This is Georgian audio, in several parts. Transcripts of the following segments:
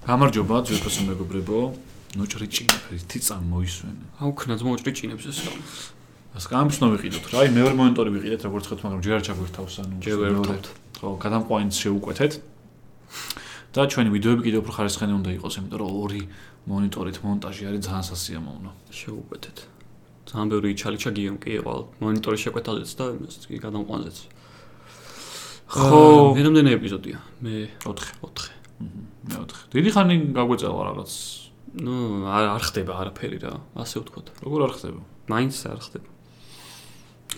გამარჯობა ძვირფასო მეგობრებო. ნოჭრიჭინები თი წამ მოისვენ. აუქნაც მოჭრიჭინებს ეს. ას გამიშნო ვიყიდოთ რა. აი მეორე მონიტორი ვიყიდეთ როგორც ხეთ, მაგრამ ჯერ არ ჩაგვერთავს ანუ. ჯერ ვერთავთ. ხო, გადამყვანს შეუკვეთეთ. და ჩვენი ვიდეოები კიდევ უფრო ხარისხიანი უნდა იყოს, იმიტომ რომ ორი მონიტორით მონტაჟი არის ძალიან სასიამოვნო. შეუკვეთეთ. ძალიან ბევრი ჩალიჩა გიომ კი იყო მონიტორის შეკვეთაზეც და იმას კი გადამყვანზეც. ხო, ვერამდენი ეპიზოდია? მე 4. 4. მე 4. დიდი ხანი გაგვეწელა რაღაც. ნუ არ არ ხდება არაფერი რა, ასე ვთქვათ. როგორ არ ხდება? მაინც არ ხდება.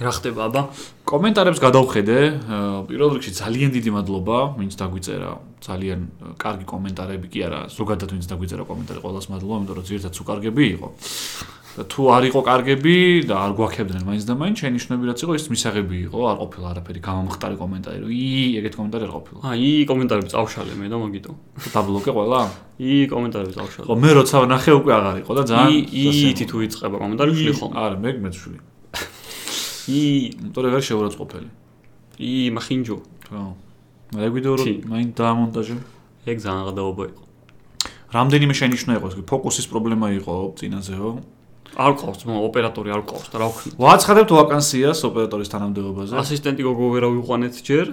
რა ხდება აბა? კომენტარებს გადავხედე. პირველ რიგში ძალიან დიდი მადლობა, ვინც დაგვიწერა. ძალიან კარგი კომენტარები კი არა, ზოგადად ვინც დაგვიწერა კომენტარი, ყველას მადლობა, იმიტომ რომ ზირთად უკარგები იყო. თუ არ იყო კარგები და არ გვაქებდნენ მაინც და მაინც შენიშნები რაც იყო ის მისაღები იყო არ ყოფილა არაფერი გამომხტარი კომენტარი რომ ი ეგეთ კომენტარი არ ყოფილა. აა ი კომენტარები წავშალე მე და მაგიტო. დაბლოკე ყველა. ი კომენტარები წავშალე. ხო მე როცა ნახე უკვე აღარ იყო და ძალიან ი ითი თუ იწება კომენტარი ხლი ხომ არა მე მეცვლი ი. მოტორე ვერ შეურაცხყოფელი. ი მახინჯო. ხო. მე ვიდეო რომ მაინც დაამონტაჟე. ეგ ძალიან გადაობა იყო. რამდენიმე შენიშნა იყო ფოკუსის პრობლემა იყო წინაზეო არ ყავს მო ოპერატორი არ ყავს და რა ვქნა ვაცხადებთ ვაკანსიას ოპერატორის თანამდებობაზე? ასისტენტი გოგო ვერა ვიყვანეთ ჯერ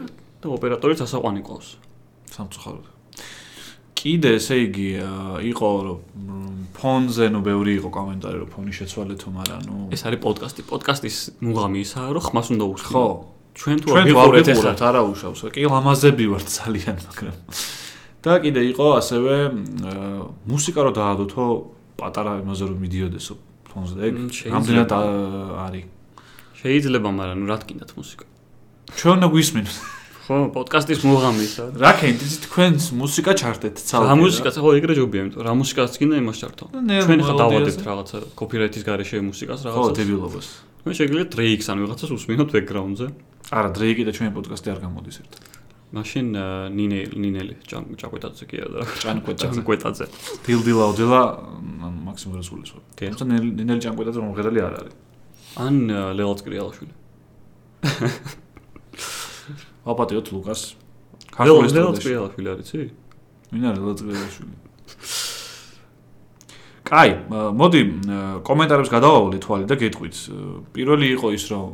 და ოპერატორიც ასაყვანი ყავს. სამწუხაროდ. კიდე ესე იგი იყო ფონზე ნუ ბევრი იყო კომენტარი რომ ფონი შეცვალეთო მაგრამ ნუ. ეს არის პოდკასტი. პოდკასტის მუღამი ისაა რომ ხმას უნდა უსხო ხო. ჩვენ თუ არ ვიყურეთ ახლა არა უშავს. კი ლამაზები ვართ ძალიან მაგრამ. და კიდე იყო ასევე მუსიკა რო დაადოთო პატარა იმაზე რომ მიდიოდესო ფონზე ეგ ამდენად არის? შეიძლება მაგრამ ნუ რა თქინდათ მუსიკა? ჩვენ გვისმენთ ხო პოდკასტის მუღამისა რა ქენთ თქვენს მუსიკა ჩართეთ ცალკე რა. მუსიკა ხო ეგრე ჯობია იმიტომ რა მუსიკას გინდა იმას ჩართო. ჩვენ ხა დავადებთ რაღაცა კოპირაითის გარეშე მუსიკას რაღაცა ხო დებილობას. მე შეგიძლიათ დრეიქს ან ვიღაცას უსმინოთ ბექგრაუნდზე არა დრეიკი და ჩვენი პოდკასტი არ გამოდის ერთად მაშინ ნინე ნინელი ჭანკვეტაძე კი არა ჭანკვეტაძე ჭანკვეტაძე დილდილაუდილა მაქსიმუმ რასულის ხო თუმცა ნინელი ჭანკვეტაძე მომღერალი არ არის. ან ლელოც კრიალაშვილი. აპატიოთ ლუკას. ლელოც კრიალაშვილი არიცი ვინ არის ლელოც კრიალაშვილი კაი, მოდი კომენტარებს გადავავალე თვალი და გეტყვით. პირველი იყო ის, რომ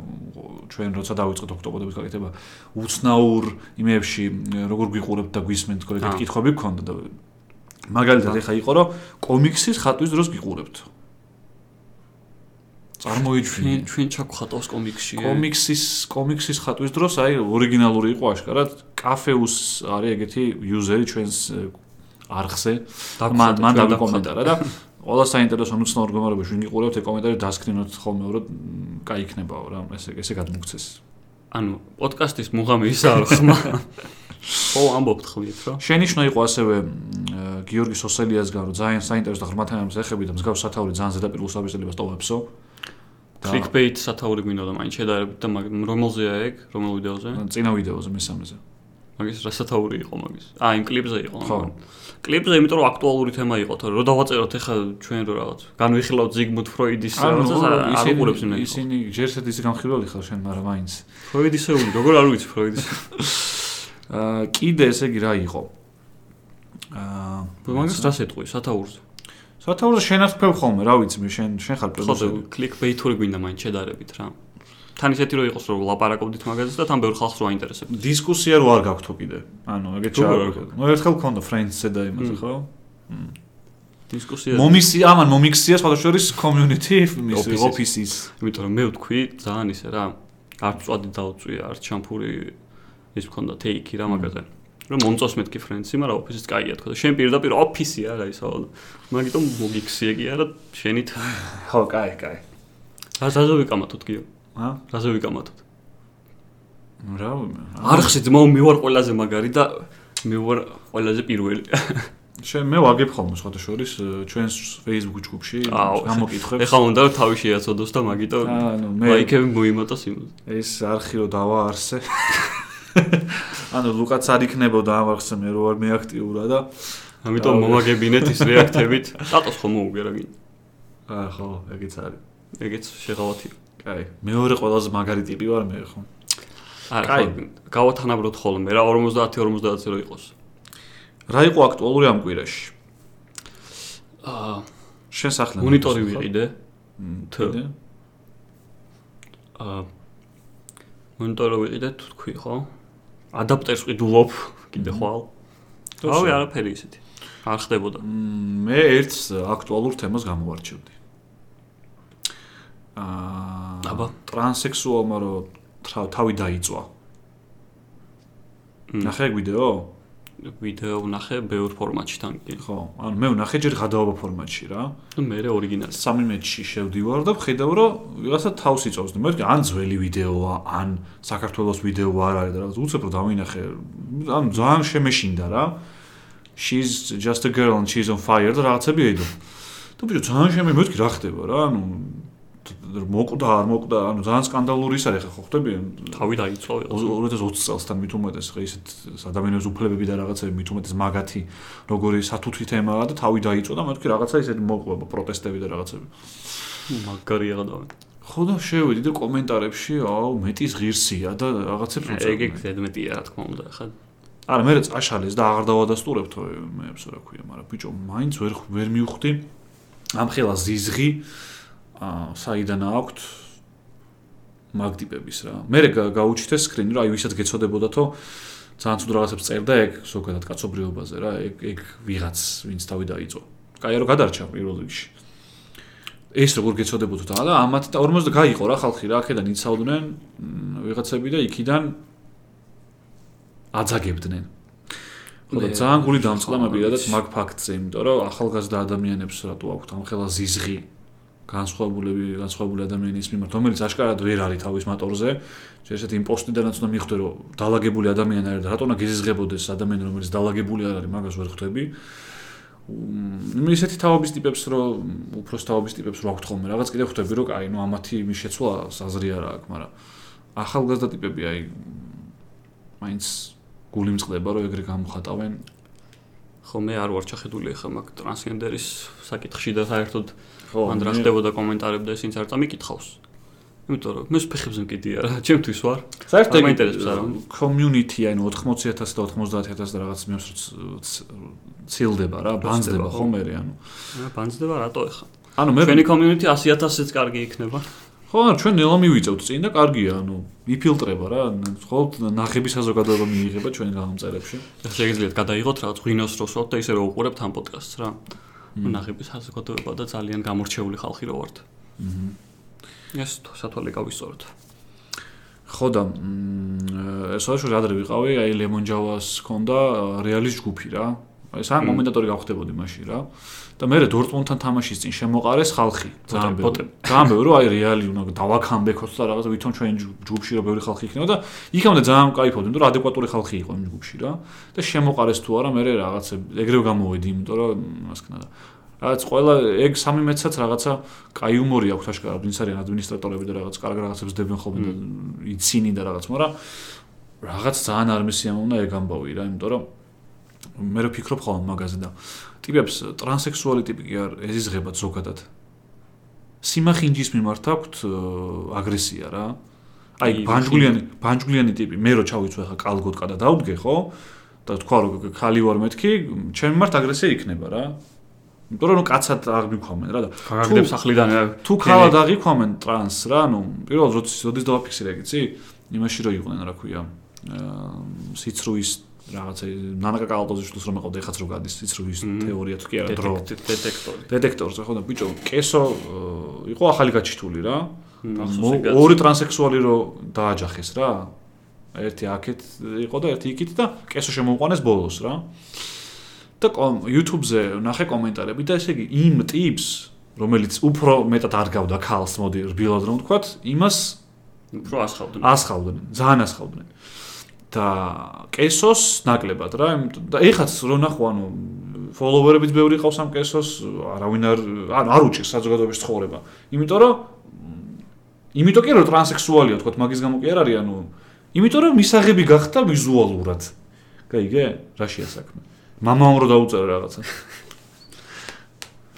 ჩვენ როცა დავიწყეთ ოქტოპოდების გაკეთება, უცნაურ იმებში როგორ გვიყურებთ და გვისმენთ კოლექტივ კითხვები გქონდა და მაგალითად ეხა იყო, რომ კომიქსის ხატვის დროს გიყურებთ. წარმოიჩინე ჩვენ ჩაგხატავს კომიქსში. კომიქსის კომიქსის ხატვის დროს აი ორიგინალური იყო აშკარად, კაფეუს არის ეგეთი იუზერი ჩვენს არხზე. მან მან დაკომენტარა და ყველა საინტერესო ნუცნაურ გომარებში ვინ იყურებთ ეკომენტარი დასკრინოთ ხოლმე რომ კაი იქნებაო რა ესე ესე გადმოგცეს ანუ პოდკასტის მუღამი ისაა რომ ხმა. ო ამბობთ ხმით რა. შენიშნო იყო ასევე გიორგი სოსელიასგან რომ ძალიან საინტერესო და ღრმა თემებს ეხები და მსგავს სათაური ძალიან ზედაპირულ საბეჭდილებას ტოვებსო clickbait სათაური გვინდა და მაინც შედარებით და რომელზეა ეგ? რომელ ვიდეოზე? წინა ვიდეოზე მესამეზე მაგის რა სათაური იყო მაგის? აა იმ კლიპზე იყო ხო. კლიპზე იმიტომ რომ აქტუალური თემა იყო თორე რომ დავაწეროთ ახლა ჩვენ რო რაღაც განვიხილავთ ზიგმუნდ ფროიდის რაღაცას არ უყურებს იმენ ისინი ჯერსეთ ისე განხილველი ხარ შენ მაგრამ მაინც. ფროიდისეული როგორ არ ვიცი ფროიდის აა კიდე ესე იგი რა იყო? აა მაგას რას ეტყვი სათაურზე? სათაურზე შენ ახფევ ხოლმე რა ვიცი მე შენ შენ ხარ პროდიუსერი. ხო კლიკბეითური გვინდა მაინც შედარებით რა თან ისეთი რო იყოს რომ ლაპარაკობდით მაგაზე და თან ბევრ ხალხს რო აინტერესებდა. დისკუსია რო არ გაქვთ კიდე. ანუ ეგეთ ჩააგო. ნუ ერთხელ ქონდა friends-ზე და იმაზე ხო? დისკუსია. მომისი, ამან მომიქსია სხვადასხვის community office-ის. იმიტომ რომ მე ვთქვი ძალიან ისე რა. არ წვადი დაუწვია, არ ჩამფური ის მქონდა take-ი რა მაგაზე. რომ მომწოს მეთქი friends-ი, მაგრამ office-ის კაია თქო და შენ პირდაპირ office-ია რა ისო. მაგიტომ მომიქსია კი არა შენით. ხო, კაი, კაი. რა ზაზოვიკამათოთ კიო? ა? რაზე ვიკამათოთ? რა? არხში ძმო მე ვარ ყველაზე მაგარი და მე ვარ ყველაზე პირველი. შენ მე ვაგებ ხოლმე სხვა შორის ჩვენს Facebook ჯგუფში გამოკითხებს. ეხლა უნდა თავი შეაცოდოს და მაგიტო ლაიქები მოიმატოს იმას. ეს არხი რო დავაარსე. ანუ ლუკაც არ იქნებოდა ამ არხზე მე რო ვარ მეაქტიურა და ამიტომ მომაგებინეთ ის რეაქტებით. დატოს ხომ მოუგერა გინ. აა ხო, ეგეც არის. ეგეც შეღავათია. კაი, მეორე ყველაზე მაგარი ტიპი ვარ მე ხო? არა, გავათანაბროთ ხოლმე რა 50-50-ზე რო იყოს. რა იყო აქტუალური ამ კვირაში? აა შენ სახლიდან მონიტორი ვიყიდე. თუ აა მონიტორი ვიყიდე თუ თქვი ხო? ადაპტერს ვყიდულობ კიდე ხვალ. რავი, არაფერი ისეთი. არ ხდებოდა. მ, მე ერთს აქტუალურ თემას გამოვარჩევდი. აა აბა. ტრანსექსუალმა რო თავი დაიწვა. ნახე ვიდეო? ვიდეო ვნახე ბევრ ფორმატში თან კი. ხო, ანუ მე ვნახე ჯერ გადაობა ფორმატში რა. ნუ მე ორიგინალი. 13-ში შევდივარ და ვხედავ რომ ვიღაცა თავს იწოვს. მე ვთქვი, ან ძველი ვიდეოა, ან საქართველოს ვიდეო არ არის და რაღაც უცებ რომ დავინახე. ანუ ძალიან შემეშინდა რა. She's just a girl and she's on fire და რაღაცები ეიდო. და ბიჭო ძალიან შემე მე ვთქვი რა ხდება რა, ანუ მოკვდა არ მოკვდა, ანუ ძალიან სკანდალური ის არის ხა ხო ხვდები? თავი დაიწვა ვიღაცა. 2020 წელსთან მით უმეტეს ხა ისეთ ადამიანების უფლებები და რაღაცები მით უმეტეს მაგათი როგორი სათუთი თემაა და თავი დაიწვა და მე ვთქვი რაღაცა ისეთ მოყვება პროტესტები და რაღაცები. მაგარი აღდავენ. ხო და შევედი და კომენტარებში აუ მეტის ღირსია და რაღაცებს ეგ ეგ უწევდნენ. ზედმეტია რა თქმა უნდა ხა. არა მე წაშალეს და აღარ დავადასტურებთო მეებს რა ქვია, მაგრამ ბიჭო მაინც ვერ ვერ მივხვდი ამ ხელა ზიზღი საიდან აქვთ მაგ ტიპების რა. მე გაუჩითე სკრინი რა, აი ვისაც გეცოდებოდათო ძალიან ცუდ რაღაცებს წერდა ეგ ზოგადად კაცობრიობაზე რა, ეგ ეგ ვიღაც ვინც თავი დაიწვა. კაი რო გადარჩა პირველ რიგში. ეს როგორ გეცოდებოდოთ და ამათ და 40 და გაიყო რა ხალხი რა, აქედან იცავდნენ მ, ვიღაცები და იქიდან აძაგებდნენ. ხო და მე- ძალიან გული დამწყდა მე პირადად მაგ ფაქტზე, იმიტომ რომ ახალგაზრდა ადამიანებს რატო აქვთ ამ ხელა ზიზღი განსხვავებულები, განსხვავებული ადამიანის მიმართ, რომელიც აშკარად ვერ არის თავის მატორზე. შეიძლება იმპოსტიდანაც უნდა მიხვდე, რომ დაალაგებული ადამიანი არის და რატო უნდა გეზიზღებოდეს ადამიანი, რომელიც დაალაგებული არ არის, მაგას ვერ ხვდები. მ, ისეთი თაობის ტიპებს რო უფროს თაობის ტიპებს რო აქვთ ხოლმე რაღაც კიდე ხვდები რომ აი ნუ ამათი იმის შეცვლა საზრი არა აქვს მაგრამ ახალგაზრდა ტიპები აი მაინც გული მწყდება რომ ეგრე გამოხატავენ ხო მე არ ვარ ჩახედული ხა მაგ ტრანსგენდერის საკითხში და საერთოდ ხო მან რა ხდებოდა კომენტარები და ისინი არ წამიკითხავს. იმიტომ რომ მე ფეხებზე მკიდია რა, ჩემთვის ვარ. საერთოდ მაინტერესებს არა. community აი ნუ 80000 და 90000 და რაღაც მეებს ცილდება რა ბანძდება ხო. ხო მე ანუ მე ბანძდება რატო ეხა? ანუ მე ჩვენი community 100000-იც კარგი იქნება. ხო ჩვენ ნელა მივიწევთ წინ და კარგია ანუ იფილტრება რა ხო ნახების საზოგადოება მიიღება ჩვენ გამომწერებში შეგიძლიათ გადაიღოთ რაღაც ღვინოს როსვათ და ისე რომ უყურებთ ამ პოდკასტს რა. ნუ ნახების საზოგადოება და ძალიან გამორჩეული ხალხი რო ვართ. ეს სათვალე გავისწოროთ. ხო და ეს ორი ადრე ვიყავი აი ლემონჯავას ქონდა რეალის ჯგუფი რა აი სამ მმ. კომენტატორი გავხდებოდი მაშინ რა და მე დორტმუნდთან თამაშის წინ შემოყარეს ხალხი. ძალიან ბევრი ძალიან ბევრი რომ აი რეალი უნდა დავაქამბექოთ და რაღაცა ვითომ ჩვენ ჯგუფში რა ბევრი ხალხი იქნება და იქამდე ძალიან кайფობდი იმიტომ რომ ადეკვატური ხალხი იყო იმ ჯგუფში რა. და შემოყარეს თუ არა მე რაღაც ეგრევე გამოვედი იმიტომ რომ მასკნა და რაც ყველა ეგ სამი მეცაც რაღაცა კაი უმორი აქვს აშკარად, ვინც არიან ადმინისტრატორები და რაღაც კარგ რაღაცებს დებენ ხოლმე იცინი და რაღაც, მაგრამ რაღაც ძალიან არ მესიამოვნა ეგ ამბავი რა, იმიტომ რომ მე რა ფიქრობ ხოლმე მაგაზე და ტიპებს ტრანსექსუალი ტიპი კი არ ეზიზღებათ ზოგადად. სიმახინჯის მიმართ აქვთ აგრესია რა. აი ბანჯგულიანი ბანჯგულიანი ტიპი მე რო ჩავიცვე ხა კალგოტკა და დავდგე ხო? და თქვა რომ ხალი ვარ მეთქი ჩემ მიმართ აგრესია იქნება რა. იმიტომ რომ კაცად არ მიქვამენ რა და გაგდებს ახლიდან თუ ქალად აღიქვამენ ტრანს რა, ნუ პირველ როდის როდის დავაფიქსირე, გიცი? იმაში რო იყვნენ, რა ქვია, აა სიცრუის რაღაცა ნანაკა კალტოზიშვილს რომ ეყავდა ეხაც რო გადის. სიცრუის მმ. თეორია თუ კი არა დრო. დეტექტ- დეტექტორი. დეტექტორზე ხო და ბიჭო კესო იყო ახალი გაჩითული რა. ორი ტრანსექსუალი რო დააჯახეს რა. ერთი აქეთ იყო და ერთი იქით და კესო შემოუყვანეს ბოლოს რა. და YouTube-ზე ნახე კომენტარები და ესე იგი იმ ტიპს რომელიც უფრო მეტად არ გავდა ქალს მოდი რბილად რომ ვთქვათ იმას უფრო ასხავდნენ. ასხავდნენ ძალიან ასხავდნენ და კესოს ნაკლებად რა და ეხაც რო ნახო ანუ ფოლოვერებიც ბევრი ყავს ამ კესოს არავინ არ ანუ არ უჭირს საზოგადოების ცხოვრება. იმიტომ რომ იმიტომ კი რომ ტრანსექსუალია თქო მაგის გამო კი არ არის ანუ იმიტომ რომ მისაღები გახდა ვიზუალურად. გაიგე რაშია საქმე მამამ რო დაუწერა რაღაცა.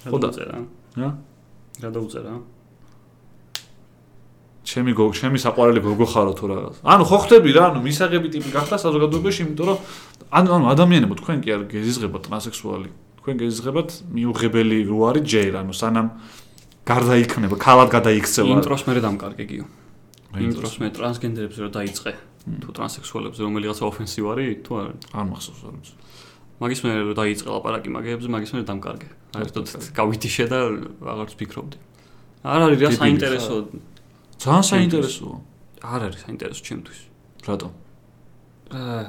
რა ხო და- დაუწერა? რა? რა დაუწერა? ჩემი გოგო ჩემი საყვარელი გოგო ხარო თუ რაღაც ანუ ხო ხდები რა ანუ მისაღები ტიპი გახდა საზოგადოებაში იმიტომ რომ ანუ ანუ ადამიანებო თქვენ კი არ გეზიზღებათ ტრანსექსუალი თქვენ გეზღებათ მიუღებელი რო არის ჯერ, ანუ სანამ გარდაიქმნება, ქალად გადაიქცევა. ინტროს მე დამკარგე გიო. ინტროს მე ტრანსგენდერებს რო დაიწყე. თუ ტრანსექსუალებს რომელიღაცა ოფენსივარი თუ არა. არ მახსოვს რა. მაგის მე რო დაიწყე ლაპარაკი მაგეებზე, მაგის მე დამკარგე. აერთოდ გავიტიშე და აღარც ფიქრობდი. არ არის რა საინტერესო. ძალიან საინტერესოა. არ არის საინტერესო ჩემთვის. რატომ? აა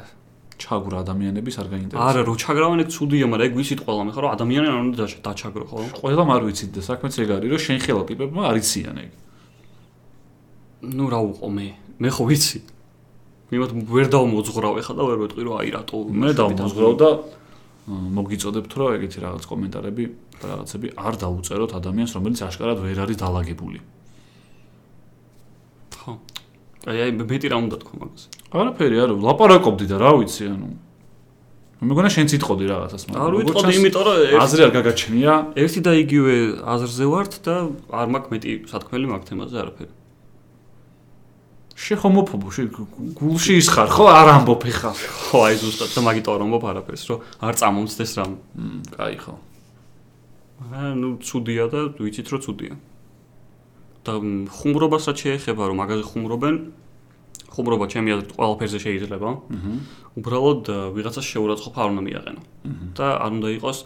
ჩაგვრა ადამიანების არ გაინტერესებს. არა, რო ჩაგრავენ ეგ ცუდია, მაგრამ ეგ ვიცით ყველა, მე ხო რა ადამიანი არ უნდა დაჩაგრო, ხო? ყველამ არ ვიცით და საქმეც ეგ არის, რომ შენ ხელა ტიპებმა არ იციან ეგ. ნუ რა უყო მე? მე ხო ვიცი. მიმოთ ვერ დავმოძღრავ ეხლა და ვერ ვეტყვი რომ აი რატო მე დავმოძღრავ და მოგიწოდებთ რომ ეგეთი რაღაც კომენტარები და რაღაცები არ დაუწეროთ ადამიანს რომელიც აშკარად ვერ არის დალაგებული. ხო. აი აი მეტი რა უნდა თქვა მაგას. არაფერი არ ლაპარაკობდი და რა ვიცი ანუ. მე მგონა შენ წიტყოდი რაღაცას მაგრამ არ ვიტყოდი იმიტომ რომ აზრი არ გაგაჩნია. ერთი და იგივე აზრზე ვართ და არ მაქვს მეტი სათქმელი მაგ თემაზე არაფერი. შეხომოფობო შე გულში ისხარ ხო? არ ამბობ ეხა. ხო აი ზუსტად და მაგით არ ამბობ არაფერს რომ არ წამომცდეს რამ. კაი ხო. ანუ ცუდია და ვიცით რომ ცუდია და ხუმრობასაც შეეხება რომ მაგაზე ხუმრობენ ხუმრობა ჩემი აზრით ყველაფერზე შეიძლება აჰა უბრალოდ ვიღაცას შეურაცხყოფა არ უნდა მიაყენო და არ უნდა იყოს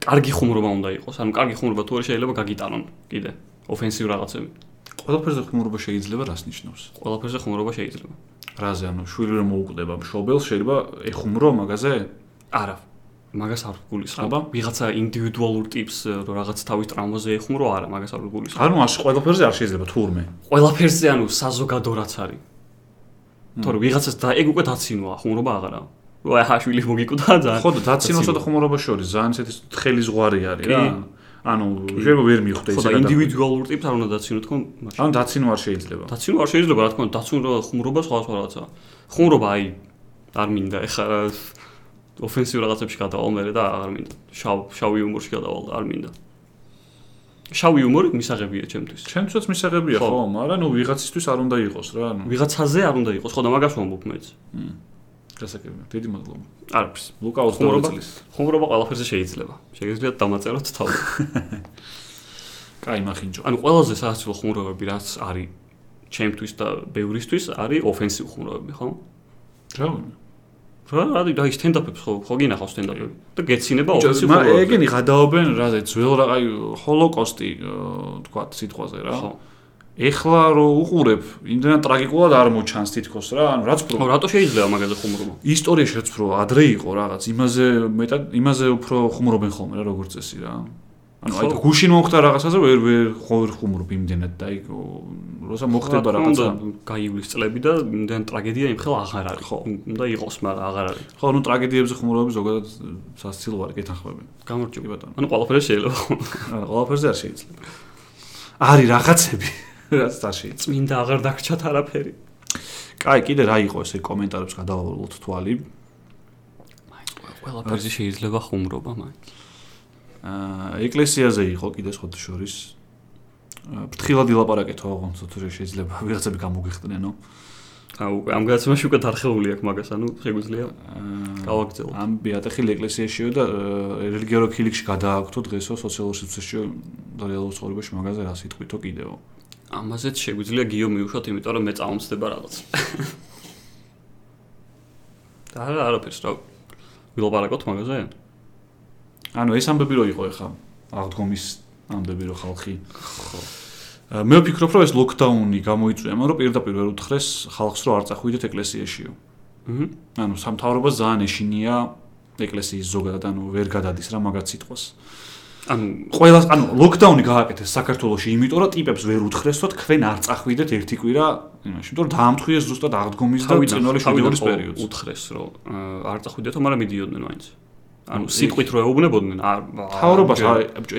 კარგი ხუმრობა უნდა იყოს ანუ კარგი ხუმრობა თუ არ შეიძლება გაგიტანონ კიდე ოფენსივ რაღაცები ყველაფერზე ხუმრობა შეიძლება რას ნიშნავს? ყველაფერზე ხუმრობა შეიძლება. რაზე, ანუ შვილი რომ მოუკვდება მშობელს, შეიძლება ეხუმრო მაგაზე? არა. მაგას არ გულისხმობ. ვიღაცა ინდივიდუალურ ტიპს რომ რაღაც თავის ტრამვაზე ეხუმრო, არა, მაგას არ გულისხმობ. ანუ აშ ყველაფერზე არ შეიძლება თურმე. ყველაფერზე ანუ საზოგადო რაც არის. თორე ვიღაცას და ეგ უკვე დაცინოა, ხუმრობა აღარა. რა ჰაშვილი მოგიკვდა ძალიან. ხო და დაცინოსა და ხუმრობა შორის ძალიან ისეთი თხელი ზღვარი არის რა. ანუ შეიძლება ვერ მიხვდე ისე და ინდივიდუალურ ტიპს არ უნდა დაცინო თქო მაშინ ანუ დაცინო არ შეიძლება დაცინო არ შეიძლება რა თქმა უნდა დაცინო ხუმრობა სხვა სხვა რაღაცა ხუმრობა აი არ მინდა ეხა ოფენსივ რაღაცებში გადავალ მე და არ მინდა შავ შავი იუმორში გადავალ არ მინდა შავი იუმორი მისაღებია ჩემთვის ჩემთვისაც მისაღებია ხო მაგრამ ნუ ვიღაცისთვის არ უნდა იყოს რა ანუ ვიღაცაზე არ უნდა იყოს ხო და მაგას ვამბობ მეც გასაგებია. დიდი მადლობა. არაფერს. ლუკა 22 წლის. ხუმრობა ყველაფერზე შეიძლება. შეგიძლიათ დამაწეროთ თავი. კაი, მახინჯო. ანუ ყველაზე საოცრო ხუმრობები რაც არის ჩემთვის და ბევრისთვის არის ოფენსივ ხუმრობები, ხო? რა? რა, და სტენდაპებს ხო, ხო გინახავ სტენდაპები და გეცინება ოფენსივ ხუმრობები. მაგრამ ეგენი გადაობენ რაზე ძველ რა, აი ჰოლოკოსტი თქვა სიტყვაზე რა. ხო. ეხლა რო უყურებ, იმდენად ტრაგიკულად არ მოჩანს თითქოს რა, ანუ რაც პრო. ხო, რატო შეიძლება მაგაზე ხუმრობა? ისტორიაში რო ადრე იყო რაღაც, იმაზე მეტად იმაზე უფრო ხუმრობენ ხოლმე რა როგორც წესი რა. ანუ აი გუშინ მომხდა რაღაცაზე ვერ ვერ ხორ ხუმრობ იმდენად და აი როცა მოხდება რაღაცა გაივლის წლები და იმდენ ტრაგედია იმხელ აღარ არის ხო. უნდა იყოს მაგრამ აღარ არის. ხო ну ტრაგედიებზე ხუმრობები ზოგადად სასცილო არ გეთანხმებიან გამორჩევი ბატონო. ანუ ყველაფერი შეიძლება. არა ყველაფერზე არ შეიძლება. არის რაღაცები რაც არ შეიძლება. წმინდა აღარ დაგრჩათ არაფერი. კაი კიდე რა იყო ესე კომენტარებს გადავალოთ თვალი? ყველაფერზე შეიძლება ხუმრობა მაინც აა ეკლესიაზე იყო კიდე სხვა შორის. ფრთხილად ილაპარაკეთო აღონცო თუ შეიძლება ვიღაცები გამოგიხდნენო. აუ ამ გადაცემაში უკვე დარხეული აქვს მაგას, ანუ შეგვიძლია გავაგზავნოთ. ამ ბიატეხილი ეკლესიაშიო და რელიგიო ქილიქში გადააქვთო დღესო სოციალურ სივრცეში და რეალურ ცხოვრებაში მაგაზე რა სიტყვითო კიდეო. ამაზეც შეგვიძლია გიო მიუშვათ, იმიტომ რომ მე წამომცდება რაღაც. და არა, არაფერს რა. ვილაპარაკოთ მაგაზე? ანუ ეს ამბები რო იყო ეხა აღდგომის ამბები რო ხალხი ხო მე ვფიქრობ რომ ეს ლოკდაუნი გამოიწვია, მაგრამ პირდაპირ ვერ უთხრეს ხალხს რომ არ წახვიდეთ ეკლესიაშიო. აჰა. ანუ სამთავრობას ძალიან ეშინია ეკლესიის ზოგადად, ანუ ვერ გადადის რა მაგაც სიტყვას. ანუ ყველა ანუ ლოკდაუნი გააკეთეს საქართველოში, იმიტომ რომ ტიპებს ვერ უთხრეს, რომ თქვენ არ წახვიდეთ ერთი კვირა, იმაში, იმიტომ რომ დაამთხვიეს ზუსტად აღდგომის და წინვალი შვიდეულის პერიოდს. უთხრეს, რომ არ წახვიდეთო, მაგრამ მიდიოდნენ მაინც. ანუ სიტყვით რო ეუბნებოდნენ, თავრობას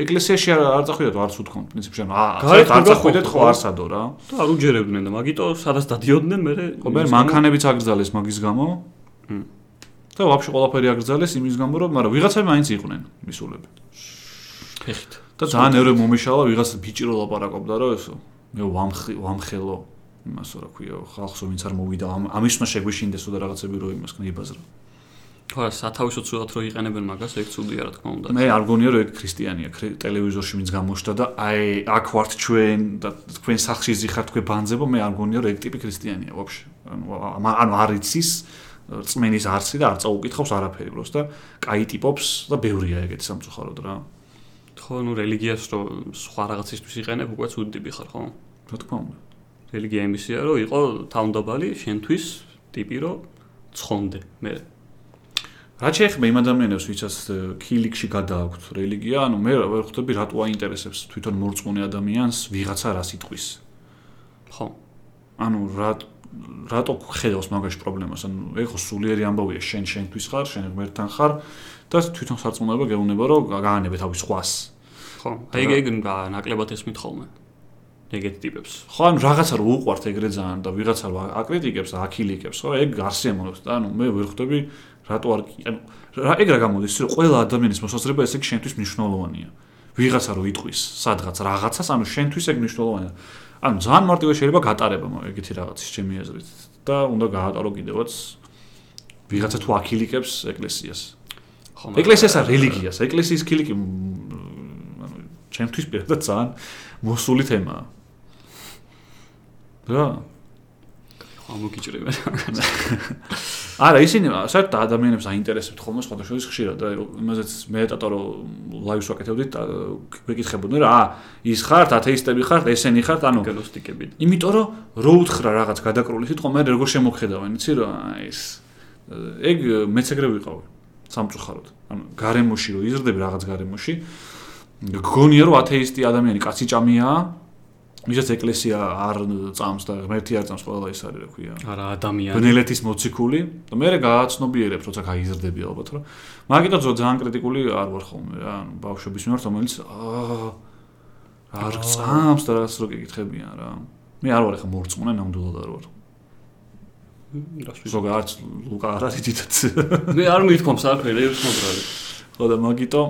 ეკლესიაში არ წახვიდეთ, არც უთქვამთ, პრინციპში, ანუ არ წახვიდეთ, ხო არსადო რა. და არ უჯერებდნენ და მაგიტო სადაც დადიოდნენ, მე ხო მე მანქანებიც აგრძალეს მაგის გამო. და ვაფშე ყველაფერი აგრძალეს იმის გამო, რომ მაგრამ ვიღაცები მაინც იყვნენ მისულები. ფეხით. და ძალიან ერე მომიშალა ვიღაცა ბიჭი რო ლაპარაკობდა რა ესო. მე ვამხი ვამხელო იმასო რა ქვია ხალხსო ვინც არ მოვიდა ამ ამისმა შეგვიშინდესო და რაღაცები რო იმას ქნა იბაზრა. ხო, სათავისო ცუდად რო იყენებენ მაგას, ეგ ცუდი არა თქმა უნდა. მე არ გონია რომ ეგ ქრისტიანია. ტელევიზორში მის გამოჩნდა და აი აქ ვართ ჩვენ და თქვენ სახში ზიხართ თქვენ ბანძებო, მე არ გონია რომ ეგ ტიპი ქრისტიანია ვაფშე. ანუ ანუ არ იცის წმენის არსი და არ წაუკითხავს არაფერი უბრალოდ და კაი ტიპობს და ბევრია ეგეთი სამწუხაროდ რა. ხო, ну რელიგიას რო სხვა რაღაცისთვის იყენებ, უკვე ცუდი ტიპი ხარ, ხო? რა თქმა უნდა. რელიგია იმისია, რომ იყო თავმდაბალი შენთვის ტიპი, რომ ცხონდე მე. რა შეეხება იმ ადამიანებს ვისაც ე, ქილიქში გადააქვთ რელიგია ანუ მე ვერ ხვდები რატო აინტერესებს თვითონ მორწმუნე ადამიანს ვიღაცა რა სიტყვის ხო. ანუ რა რატო ხედავს მაგაში პრობლემას? ანუ ეხო სულიერი ამბავია, შენ შენთვის ხარ, შენ ღმერთთან ხარ და თვითონ სარწმუნოება გეუბნება, რომ გაანებე თავის ხვას. ხო. აი ეგ ეგ ნაკლებად ესმით ხოლმე. ეგეთ ტიპებს. ხო, ანუ რაღაცა რო უყვართ ეგრე ძალიან და ვიღაცა რო აკრიტიკებს, აკილიკებს, ხო, ეგ არსიამოვნებს და ანუ მე ვერ ხვდები რატო არ ანუ რა ეგ რა გამოდის, რომ ყველა ადამიანის მოსაზრება ესე იგი შენთვის მნიშვნელოვანია. ვიღაცა რო იტყვის სადღაც რაღაცას, ანუ შენთვის ეგ მნიშვნელოვანია. ანუ ძალიან მარტივად შეიძლება გატარება ეგეთი რაღაცის ჩემი აზრით და უნდა გაატარო კიდევაც ვიღაცა თუ აკილიკებს ეკლესიას. ხო. ეკლესიას არ რელიგიას, ეკლესიის ქილიკი ანუ ჩემთვის პირადად ძალიან მოსული თემაა. რა? ხო, მოგიჭრება. არა, ისინი საერთოდ ადამიანებს აინტერესებთ ხოლმე სხვადასხვა ხშირად და იმაზეც მე დატო რომ ლაივს ვაკეთებდით გვეკითხებოდნენ რა, ის ხართ ათეისტები ხართ, ესენი ხართ, ანუ გენოსტიკები. იმიტომ რომ რო უთხრა რაღაც გადაკრული სიტყვა, მე როგორ შემოხედავენ, იცი რა, ეს ეგ მეც ეგრე ვიყავი სამწუხაროდ. ანუ გარემოში რო იზრდები რაღაც გარემოში, გგონია რომ ათეისტი ადამიანი კაცი ჭამია, ვისაც ეკლესია არ წამს და ღმერთი არ წამს, ყველა ის არის, რა ქვია. არა, ადამიანი. ბნელეთის მოციქული და მე გააცნობიერებ, როცა გაიზრდები ალბათ რა. მაგიტო ძალიან კრიტიკული არ ვარ ხოლმე რა, ანუ ბავშვების მიმართ, რომელიც აა არ წამს და რაღაც რო გეკითხებიან რა. მე არ ვარ ახლა მორწმუნე, ნამდვილად არ ვარ. რას ვიზ- ზოგადად ლუკა არ არის დიდად. მე არ მithქვამს არაფერი, ერთ მომბრალი. ხო და მაგიტო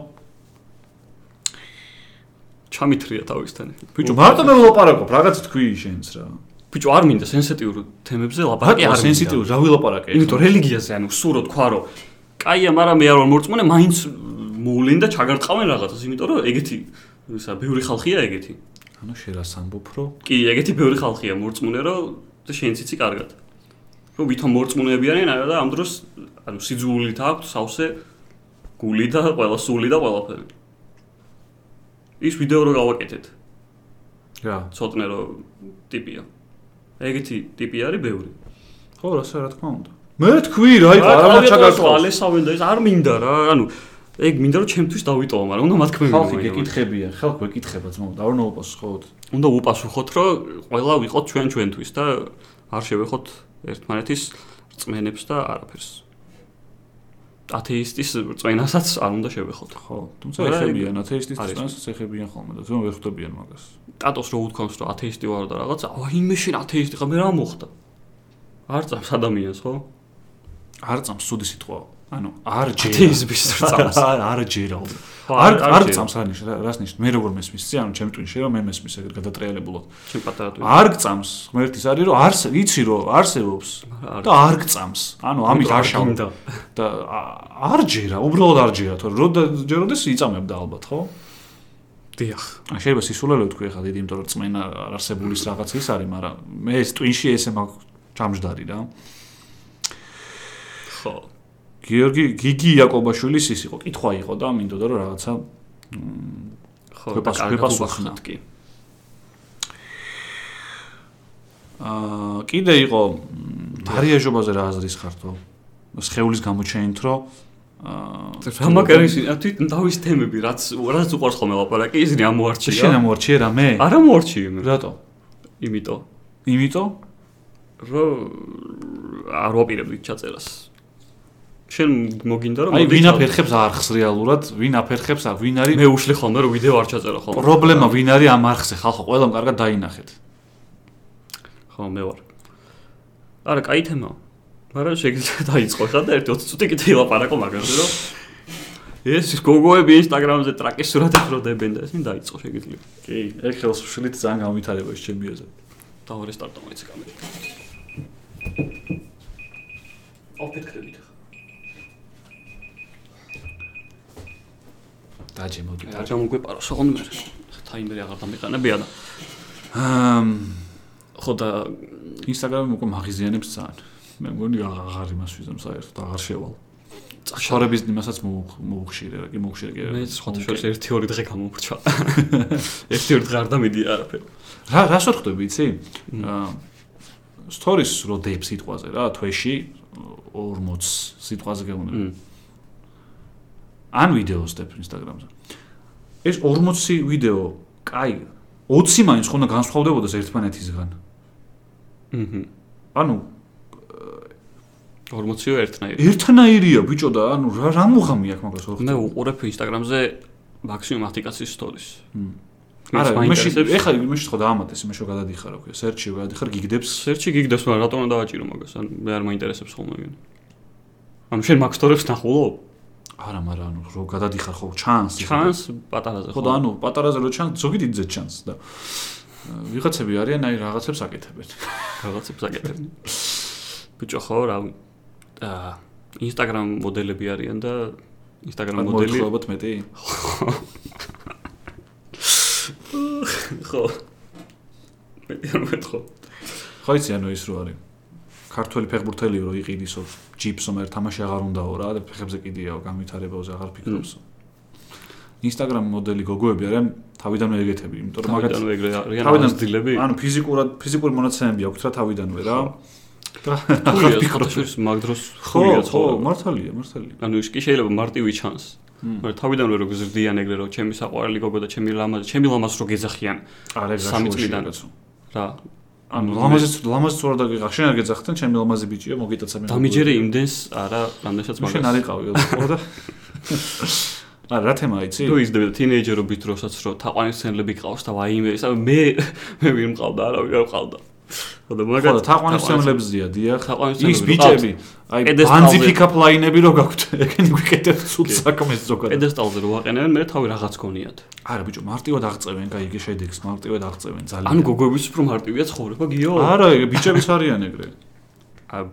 ჩამithრია თავისთან. ბიჭო, მარტო მე ვლაპარაკობ, რაღაც თქვი შენს რა. ბიჭო, არ მინდა სენსიტიურ თემებზე ლაპარაკი, არ სენსიტიურ, რა ვილაპარაკე? იმიტომ რელიგიაზე, ანუ სურო თქვა რომ კაია, მაგრამ მე არ ვარ მორწმუნე, მაინც მოვლენ და ჩაგარტყავენ რაღაცას, იმიტომ რომ ეგეთი ისა ბევრი ხალხია ეგეთი. ანუ შენ რას ამბობ, რომ კი, ეგეთი ბევრი ხალხია მორწმუნე, რომ და შენც იცი კარგად. რომ ვითომ მორწმუნეები არიან და ამ დროს ანუ სიძულით აქვს სავსე გული და ყველა სული და ყველაფერი. ის ვიდეო რო გავაკეთეთ, რა? ცოტნე რომ ტიპია. ეგეთი ტიპი არის ბევრი. ხო, რასა რა თქმა უნდა. მე თქვი რა, არ ჩაგარტყავს. ალესავენ და ეს არ მინდა რა, ანუ ეგ მინდა რომ ჩემთვის დავიტოვო, მაგრამ უნდა მათქმევინო. ხალხი გეკითხებია, ხალხი გეკითხება ძმო, და არ უნდა უპასუხოთ. უნდა უპასუხოთ, რომ ყველა ვიყოთ ჩვენ ჩვენთვის და არ შევეხოთ ერთმანეთის რწმენებს და არაფერს. ათეისტის რწმენასაც არ უნდა შევეხოთ. ხო, თუმცა ეხებიან ათეისტის წინასაც ეხებიან ხოლმე და თუმცა ვერ ხვდებიან მაგას. ტატოს რო უთქვამს, რომ ათეისტი ვარ და რაღაცა, აი მე შენ ათეისტი ხარ, მე რა მოხდა? არ წამს ადამიანს, ხო? არ წამს სუდი სიტყვა. ანუ არ ჯერა. ათეიზმის წამს. არ არ ჯერა. ხო, არ არ ჯერა. წამს რა ნიშნავს? რას ნიშნავს? მე როგორ მესმის? ცი ანუ ჩემ ტვინში რომ მე მესმის ეგრე გადატრიალებულად. შენ პატარა თუ არ გწამს. ღმერთის არის რომ არს იცი რომ არსებობს არ და არ გწამს. ანუ ამით არ აშავ და არ ჯერა, უბრალოდ არ ჯერა, თორე რო ჯეროდეს იწამებდა ალბათ, ხო? დიახ. ან შეიძლება სისულელე თქვი ახლა დიდი, იმიტომ რომ წმენა არსებულის რაღაც ის არის, მაგრამ მე ეს ტვინში ესე მაგ ჩამჯდარი რა. ხო. გიორგი გიგი იაკობაშვილის ის იყო, კითხვა იყო და მინდოდა რომ რაღაცა ხო, გვეპასუხნა. ვახნათ კი. აა კიდე იყო მ, მარიაჟობაზე რა აზრის ხართო? სხეულის გამოჩენით რომ აა რა მაგარი თვით დავის თემები, რაც რაც უყურს ხოლმე ლაპარაკი, ისინი ამოარჩია. შენ ამორჩიე რამე? არ ამოარჩიე მე. რატო? იმიტომ იმიტომ რომ არ ვაპირებდი ჩაწერას. შენ მოგინდა რომ აი ვინ აფერხებს არხს რეალურად, ვინ აფერხებს არ ვინ არის მე უშლი ხოლმე რომ ვიდეო არ ჩაწერა ხოლმე. პრობლემა ვინ არის ამ არხზე ხალხო ყველამ კარგად დაინახეთ. ხო, მე ვარ. არა, კაი თემაა. მაგრამ შეგიძლია დაიწყო ხა და ერთი 20 წუთი კიდე ილაპარაკო მაგაზე რომ ეს გოგოები ინსტაგრამზე ტრაკის სურათებს რო დებენ და ისინი დაიწყო შეგიძლია. კი, ეგ ხელს ვშლით ძალიან გამვითარება ეს ჩემი აზრი. დავარესტარტო მოიცე კამერა. ოფეთ კრედიტ ხა. დაჯე მოდი. არ გამოგვეპარო სოღონდ მე. ტაიმერი აღარ დამიყანებია და აა ხო და ინსტაგრამი უკვე მაღიზიანებს ძალიან. მე მგონი აღარ იმას ვიზამ საერთოდ აღარ შევალ. შორების იმასაც მოუხშირე რა, კი მოუხშირე კი. მე სხვათა შორის 1-2 დღე გამომრჩა. 1-2 დღე არ დამიდი არაფერი. რა რას ვარ ხვდები, იცი? აა stories რო დებ სიტყვაზე რა, თვეში 40 სიტყვაზე გეუბნები. ან ვიდეოს დებ ინსტაგრამზე. ეს 40 ვიდეო, კაი, 20 მაინც ხონდა განსხვავდებოდეს ერთმანეთისგან. აჰა. ანუ 40-ო ერთნაირი. ერთნაირია ბიჭო და ანუ რა რა მუღამი აქვს მაგას ხო? მე უყურებ ინსტაგრამზე მაქსიმუმ 10 კაცის stories. არა, მეში ეხლა მეში ხო დაამატეს, შო გადადიხარ, ოქე, search-ში გადადიხარ, გიგდებს. search-ში გიგდებს, მაგრამ რატომ უნდა დავაჭირო მაგას? ან მე არ მაინტერესებს ხოლმე ვინ. ანუ შენ მაგ stories ნახულო? არა, მაგრამ ანუ რო გადადიხარ ხო ჩანს? ჩანს პატარაზე ხო. ხო და ანუ პატარაზე რო ჩანს, ზოგი დიდზე ჩანს და ვიღაცები არიან, აი რაღაცებს აკეთებენ. რაღაცებს აკეთებენ. ბიჭო ხო, რა აა Instagram მოდელები არიან და Instagram მოდელი მოხობთ მეტი? ხო. მეტი არ მეთქო. ხო იცი ანუ ის რო არის. ქართველი ფეხბურთელიო რო იყიდისო, ჯიპსო მე თამაში აღარ უნდაო რა ფეხებზე კიდიაო განვითარებაზე აღარ ფიქრობსო. Instagram მოდელი გოგოები არიან თავიდანვე ეგეთები, იმიტომ რომ მაგათ თავიდანვე ეგრე არიან თავიდანვე ანუ ფიზიკურად ფიზიკური მონაცემები აქვს რა თავიდანვე რა. და ახლა ფიქრობ მაგ დროს ხულია ხო მართალია მართალია. ანუ ის კი შეიძლება მარტივი ჩანს. მაგრამ თავიდანვე რო გზრდიან ეგრე რო ჩემი საყვარელი გოგო და ჩემი ლამაზი ჩემი ლამაზ რო გეძახიან არა სამი წლიდან რა ანუ ლამაზიც ლამაზიც რა დაგიღახ შენ არ გეძახთან ჩემი ლამაზი ბიჭია მოგიტაცამი დამიჯერე იმდენს არა რამდენსაც მაგას შენ არ იყავი ხო და? არა რა თემა იცი? თუ და თინეიჯერობით დროსაც რო თაყვანისმცემლები ყავს და ვაიმე ისა მე მე ვინ მყავდა არა ვინ მყავდა ხო და მაგათ თაყვანისმცემლებზია დიახ ის ბიჭები აი ბანზიფიკაფ ლაინები რო გაქვთ? ეგენი ვიკეთებ ცუდ საქმეს ზოგადად. პედესტალზე რო აყენებენ მე თავი რაღაც გონიათ. არა ბიჭო მარტივად აღწევენ კაი იგი შედეგს მარტივად აღწევენ ძალიან. ანუ გოგოების უფრო მარტივია ცხოვრება გიო. არა ბიჭების არიან ეგრე. აა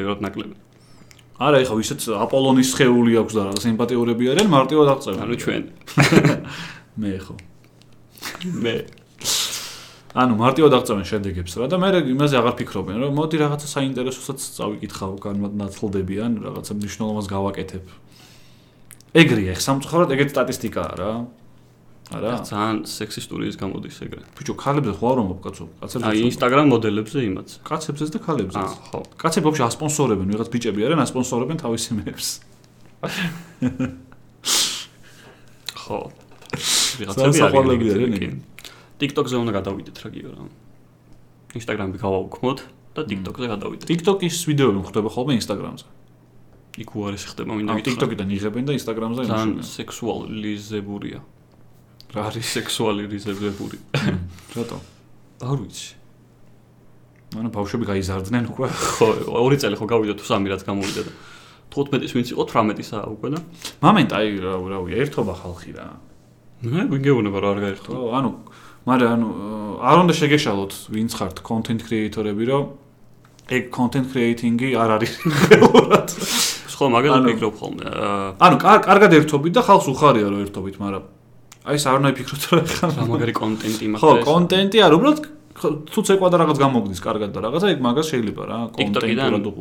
ბევრად ნაკლები. არა ეხა ვისაც აპოლონის ხეული აქვს და რა სიმპათიურები არიან მარტივად აღწევენ. ანუ ჩვენ. მე ხო. მე ანუ მარტივად აღწევენ შედეგებს რა და მე იმაზე აღარ ფიქრობენ რომ მოდი რაღაცა საინტერესოსაც წავიკითხავ განმანათლდებიან რაღაცა მნიშვნელობას გავაკეთებ. ეგრეა ხ სამწუხაროდ ეგეთ სტატისტიკაა რა. არა? ძალიან სექსისტური ის გამოდის ეგრე. ბიჭო ქალებზე ხო არ მომობ კაცო? კაცებზე აი ინსტაგრამ მოდელებზე იმაც. კაცებზეც და ქალებზეც აა ხო. კაცები ვაფშე ასპონსორებენ ვიღაც ბიჭები არიან ასპონსორებენ თავის იმებს ხო. ვიღაცები არიან TikTok-ზე უნდა გადავიდეთ რა გიო რა. Instagram-ი გავაუქმოთ და TikTok-ზე გადავიდეთ. TikTok-ის ვიდეოები ხდება ხოლმე Instagram-ზე. იქ უარეს ხდება მინდა გითხრა. TikTok-დან იღებენ და Instagram-ზე იმუშავებენ. ძალიან სექსუალიზებურია. რა არის სექსუალიზებური? რატო? არ ვიცი. ანუ ბავშვები გაიზარდნენ უკვე. ხო, ორი წელი ხო გავიდა თუ სამი რაც გამოვიდა და 15-ის ვინც იყო 18-ისა უკვე და მომენტ აი რა რა ვია ერთობა ხალხი რა. მე ვიგეუბნება რა არ გაერთო. ხო, ანუ მაგრამ ანუ არ უნდა შეგეშალოთ ვინც ხართ კონტენტ კრეატორები რომ ეგ კონტენტ კრეეიტინგი არ არის რეალურად. ხო მაგალითად ფიქრობ ხოლმე ანუ კარგად ერთობით და ხალხს უხარია რომ ერთობით მაგრამ აი ეს არ უნდა იფიქროთ რომ ხა მაგარი კონტენტი მაგას ხო კონტენტი არ უბრალოდ თუ ცეკვა და რაღაც გამოგდის კარგად და რაღაცა ეგ მაგას შეიძლება რა კონტენტი რა დუყო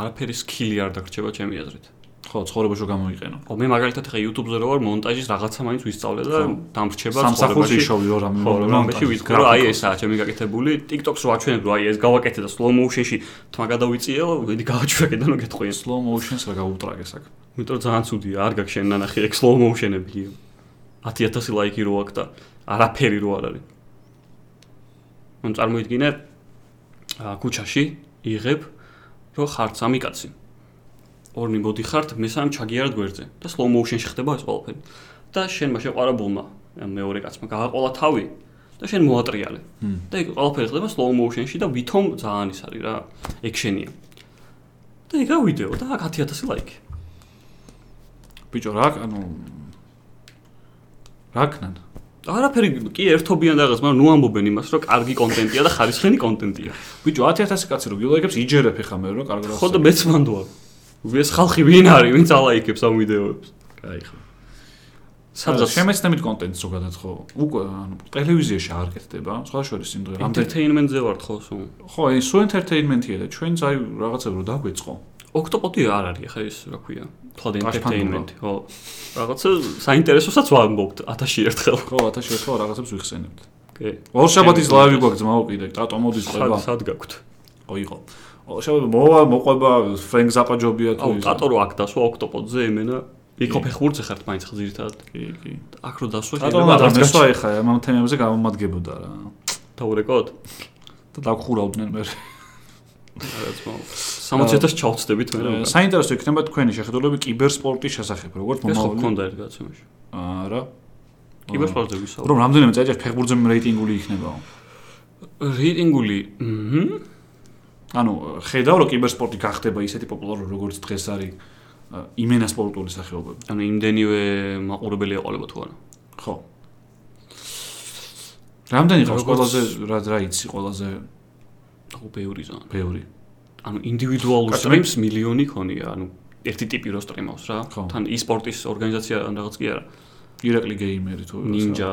არაფერი სკილი არ დაგრჩება ჩემი აზრით ხო, ცხოვრებაში გამოიყენო. ხო, მე მაგალითად ხე YouTube-ზე რო ვარ მონტაჟის რაღაცა მაინც ვისწავლე და დამრჩება სამსახურში შოვი რა რამე მონტაჟი ვისკრო, აი ესაა ჩემი გაკეთებული. TikTok-ს რო აჩვენებ, რომ აი ეს გავაკეთე და slow motion-ში თმა გადავიწიე, ვიდი გავაჩვენე და მოგეთყვია. slow motion-ს რა გაუტრაგე საკ. იმიტომ რომ ძალიან ცუდია, არ გაქვს შენ ნანახი ეგ slow motion-ები. 10000 ლაიკი რო აქვს და არაფერი რო არ არის. მან წარმოიდგინე ა ქუჩაში იღებ რო ხარ სამი კაცი. ორნი მოდიხართ, მესამე ჩაგიარდ გვერდზე და slow motion-ში ხდება ეს ყველაფერი. და შენ მაშინ ყარაბულმა მეორე კაცმა გააყოლა თავი და შენ მოატრიალე. და ეგ ყველაფერი ხდება slow motion-ში და ვითომ ძალიან ის არის რა, ექშენია. და ეგა ვიდეო და აქ 10000 ლაიქი. ბიჭო რა, ანუ რაკნან არაფერი კი ერთობიან რაღაც, მაგრამ ნუ ამბობენ იმას, რომ კარგი კონტენტია და ხარისხენი კონტენტია. ბიჭო 10000 კაცი რო გილაიქებს იჯერებ ხა მე რომ კარგად. ხო და მეც მანდოა. ეს ხალხი ვინ არის, ვინც ალაიქებს ამ ვიდეოებს? კაი ხო. სადაც შემეცნებით კონტენტს რო გადაცხო. უკვე ანუ ტელევიზიაში არ გეთდება, სხვა შორის იმ დღე რამდენი entertainment-ზე ვართ ხო სულ. ხო, ეს სულ entertainment-ია და ჩვენც აი რაღაცა რო დაგვეწყო. ოქტოპოდი არ არის ხა ეს რა ქვია? თვლად entertainment ხო. რაღაცა საინტერესოსაც ვამბობთ 1000 ერთხელ. ხო 1000 ერთხელ რაღაცებს ვიხსენებთ. კი. ორშაბათის ლაივი გვაქვს ძმაო კიდე ტატო მოდის ყובה. სად გაქვთ? ოიღო შაბათი მოვა, მოყვება, ფრენკ ზაპაჯობია თუ ის. ტატო რო აქ დასვა ოქტოპოდზე იმენა იქ ხო ფეხბურთზე ხართ მაინც ხზირთად. კი, კი. აქ რო დასვა ტატო მაგრამ მესვა ეხა ამ თემებზე გამომადგებოდა რა. დაურეკოთ? და დაგხურავდნენ მე. რაც მო 60000 ჩავწდებით მე რა. საინტერესო იქნება თქვენი შეხედულები კიბერსპორტის შესახებ, როგორც ეს მომავალი. გქონდა ერთ გაცემაში. არა. კიბერსპორტზე ვისაუბრე. რომ რამდენიმე წელიწად ფეხბურთზე რეიტინგული იქნებაო. რეიტინგული, მჰმ. ანუ ხედავ რომ კიბერსპორტი გახდება ისეთი პოპულარული როგორც დღეს არის იმენა სპორტული სახეობები. ანუ იმდენივე მაყურებელი ეყოლება თუ არა. ხო. რამდენი ყავს როგორც- ყველაზე რა რა იცი ყველაზე აუ ბევრი ზონა. ბევრი. ანუ ინდივიდუალურ სტრიმს მილიონი ქონია, ანუ ერთი ტიპი რო სტრიმავს რა. ხო. თან e-sport-ის ორგანიზაცია ან რაღაც კი არა. ირაკლი გეიმერი თუ როცა. Ninja.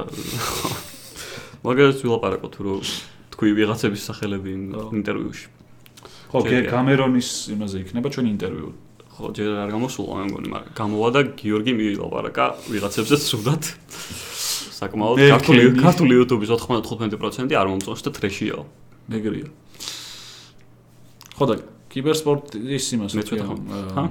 მაგას ვილაპარაკოთ რომ თქვი ვიღაცების სახელები იმ ხო. ინტერვიუში. ხო, კამერონის იმაზე იქნება ჩვენი ინტერვიუ. ხო, ჯერ არ გამოსულა მე მგონი, მაგრამ გამოვა და გიორგი მივილაპარაკა ვიღაცებზე სრულად. საკმაოდ მე ქართული ქართული YouTube-ის 95% არ მომწონს და ტრეშიაო. ეგრეა. ხო და კიბერსპორტის იმას მეც ვეთანხმ. ჰა?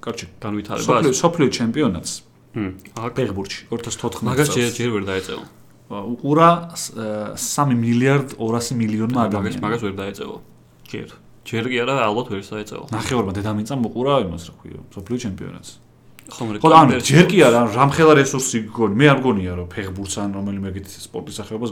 კარჩი. განვითარებას. სოფლიო სოფლიო ჩემპიონატს ჰმ, აქ ფეხბურთში 2014 მაგას ჯერ ჯერ ვერ დაეწევა. უყურა 3 მილიარდ 200 მილიონმა მაგას ადამიანმა. მაგას ვერ დაეწევა. ჯერ. ჯერ კი არა, ალბათ ვერ დაეწევა. ნახევარმა დედამიწამ უყურა იმას რა ქვია, სოფლიო ჩემპიონატს. ხო, მე ხო ანუ ჯერ კი არა, რამხელა რესურსი გქონი. მე არ მგონია რომ ფეხბურთს ან რომელიმე ეგეთ სპორტის სახეობას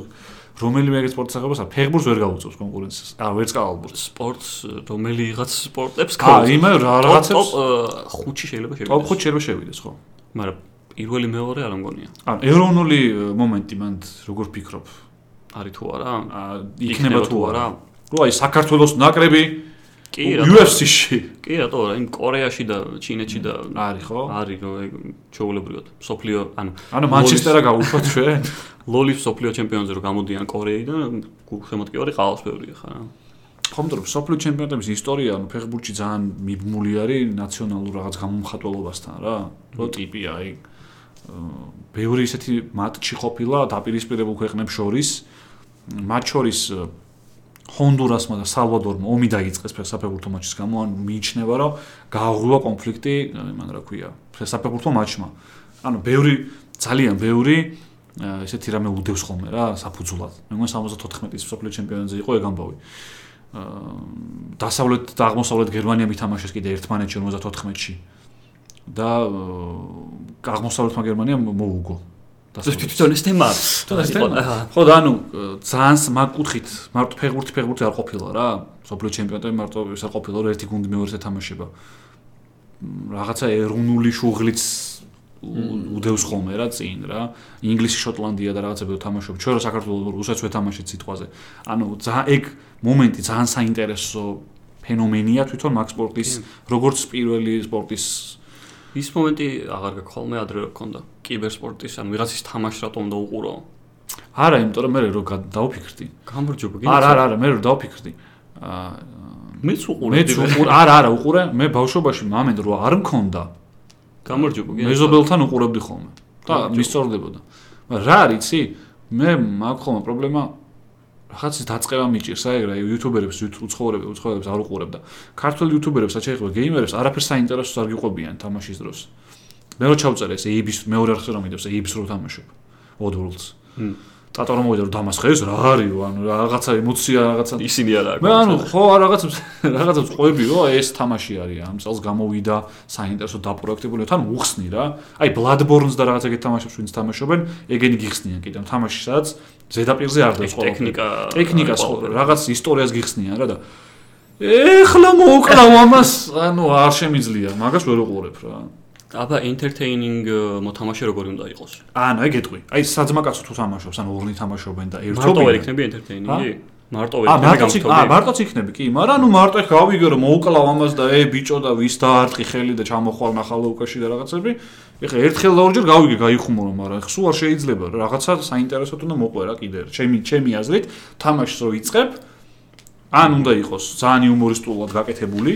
რომელიმე ეგეთ სპორტის სახეობას არ ფეხბურთს ვერ გაუწევს კონკურენციას. არ ვერც კალბურთს. სპორტს რომელიღაც სპორტებს აა იმე რა რაღაცებს რაღაცებს ხუთში შეიძლება შევიდეს. ტოპ 5 შეიძლება შევიდეს, ხო? მაგრამ პირველი მეორე არ მგონია. ანუ ეროვნული მომენტი მანდ როგორ ფიქრობ? არის თუ არა? აა იქნება თუ არა? რო აი საქართველოს ნაკრები კი, რატო? UFC-ში კი, რატო არა? იმ კორეაში და ჩინეთში და არის ხო? არის რომ ეგ ჩაულებრივად. სოფლიო, ანუ ანუ მანჩესტერა გაუშვათ ჩვენ. ლოლის სოფლიო ჩემპიონზე რომ გამოდიან კორეიდან, გულშემატკივარი ყავს ბევრი ხარ. ხომ რომ სოფლიო ჩემპიონატების ისტორია ანუ ფეხბურთში ძალიან მიბმული არის ნაციონალურ რაღაც გამომხატველობასთან რა. რო ტიპია აი ბევრი ისეთი მატჩი ყოფილა დაპირისპირებულ ქვეყნებს შორის. მათ შორის ჰონდურასმა და სალვადორმა ომი დაიწყეს საფეხბურთო მატჩის გამო, ანუ მიიჩნევა რომ გააღვივა კონფლიქტი, იმან რა ქვია, საფეხბურთო მატჩმა. ანუ ბევრი ძალიან ბევრი ესეთი რამე უდევს ხოლმე რა, საფუძვლად. მე მგონი 74 სოფლიო ჩემპიონატზე იყო ეგ ამბავი. აა, დასავლეთ და აღმოსავლეთ გერმანია მითამაშეს კიდე ერთმანეთში 54-ში. და აა, აღმოსავლეთმა გერმანია მოუგო. ეს თვითონ ეს თემა ხო და ანუ ძალიან მაგ კუთხით მარტო ფეხბურთი ფეხბურთი არ ყოფილა რა. სოფლიო ჩემპიონატები მარტო ის არ ყოფილა რომ ერთი გუნდი მეორეს ეთამაშება. რაღაცა ეროვნული შუღლიც უდევს ხოლმე რა წინ რა. ინგლისი, შოტლანდია და რაღაცები რო თამაშობ. ჩვენ რო საქართველოს რუსეთს ვეთამაშეთ სიტყვაზე. ანუ ძალიან ეგ მომენტი ძალიან საინტერესო ფენომენია თვითონ მაგ სპორტის როგორც პირველი სპორტის ის მომენტი აღარ გაქვს ხოლმე ადრე რო გქონდა. კიბერსპორტის, ანუ ვიღაცის თამაში რატომ უნდა უყურო? არა, იმიტომ რომ მე რო დავფიქრდი. გამარჯობა, არა, არა, არა, მე რო დავფიქრდი. აა მეც უყურე. მეც უყურე, არა, არა, უყურე, მე ბავშვობაში მამენ რო არ მქონდა, გამარჯობა, მეზობელთან უყურებდი ხოლმე და მისწორდებოდა. რა არის, იცი? მე მაგ ხოლმე პრობლემა რაღაცის დაწყება მიჭირს, აი რა იუთუბერებს, უცხოურებს, უცხოურებს არ უყურებ და ქართულ იუთუბერებს, რაც შეეხება გეიმერებს, არაფერს საინტერესოს არ გიყვებიან თამაშის დროს. მე რო ჩავწერე ეს AB-ს მეორე არხზე რომ მიდევს AB-ს რო თამაშობ. Oddworlds. ტატო რომ მოვიდა რომ დამასხე ეს რა არის, ანუ რაღაცა ემოცია, რაღაცა ისინი არა მე ანუ ხო რაღაცებს რაღაცებს ყვები რომ ეს თამაში არის ამ წელს გამოვიდა საინტერესო დაპროექტებული თან უხსნი რა. აი Bloodborne-ს და რაღაც ეგეთ თამაშებს ვინც თამაშობენ ეგენი გიხსნიან კიდე თამაში სადაც ზედაპირზე არ დევს ყოველთვის ტექნიკა ტექნიკას რაღაც ისტორიას გიხსნიან რა და ეხლა მოუკლავ ამას ანუ არ შემიძლია მაგას ვერ უყურებ რა აბა entertaining მოთამაშე როგორი უნდა იყოს? ანუ აი გეტყვი აი საძმა კაცო თუ თამაშობს ან ორნი თამაშობენ და მარტო ვერ იქნები entertaining-ი? მარტო აა ვექნები მარტოც იქ- აა მარტოც იქნები კი, მაგრამ ნუ მარტო ეხ გავიგე რომ მოუკლავ ამას და ე ბიჭო და ვის დაარტყი ხელი და ჩამოხვალ ნახალო უკაში და რაღაცები. ეხა ერთხელ და ორჯერ გავიგე გაიხუმურო, მაგრამ ეხ სულ არ შეიძლება რა რაღაცა საინტერესოდ უნდა მოყვე რა კიდე. ჩემი ჩემი აზრით თამაშს რო იწყებ ან უნდა იყოს ძალიან იუმორისტულად გაკეთებული.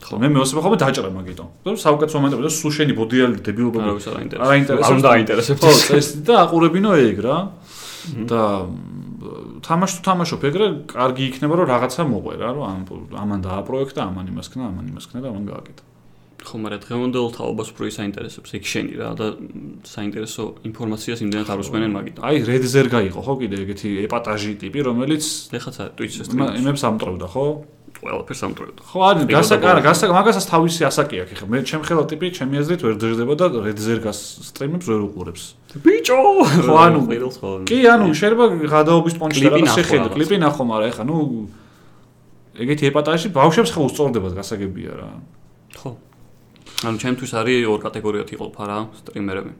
ხო, მე მეოსება ხოლმე დაჭრა მაგითო. და საუკეთესო მომენტები და სულ შენი ბოდიალი დებილობა არავის არ აინტერესებს. არ აინტერესებს. არ უნდა აინტერესებს. ხო, წესი და აყურებინო ეგ რა. და თამაშ თუ თამაშობ ეგრე, კარგი იქნება რომ რაღაცა მოყვე რა, რომ ამ ამან დააპროექტა, ამან იმას ქნა, ამან იმას ქნა და ამან გააკეთა. ხო, მაგრამ დღევანდელ თაობას უფრო ის აინტერესებს ეგ შენი რა და საინტერესო ინფორმაციას იმდენად არ უსმენენ მაგიტომ. აი, Red Zerga იყო ხო კიდე ეგეთი ეპატაჟი ტიპი, რომელიც ეხაცა Twitch-ს იმა- იმებს ამტყევდა, ხო? ყველაფერს ამტრევდა. ხო, არის ეგ გასაკ, უნდა არა, გასაკ, მაგასაც თავისი ასაკი აქვს ხე. მე ჩემ ხელა ტიპი, ჩემი აზრით ვერ ძერდება და Red Zerga-ს სტრიმებს ვერ უყურებს. ბიჭო! ხო, ანუ, ყიდულს ხო. კი, ანუ შეიძლება გადაობის პონჩი და შეხედო, კლიპი ნახო, მაგრამ ეხა ნუ ეგეთი ეპატაჟი ბავშვებს ხო უსწორდებათ გასაგებია რა. ხო. ანუ ჩემთვის არის ორ კატეგორიად იყოფა რა სტრიმერები.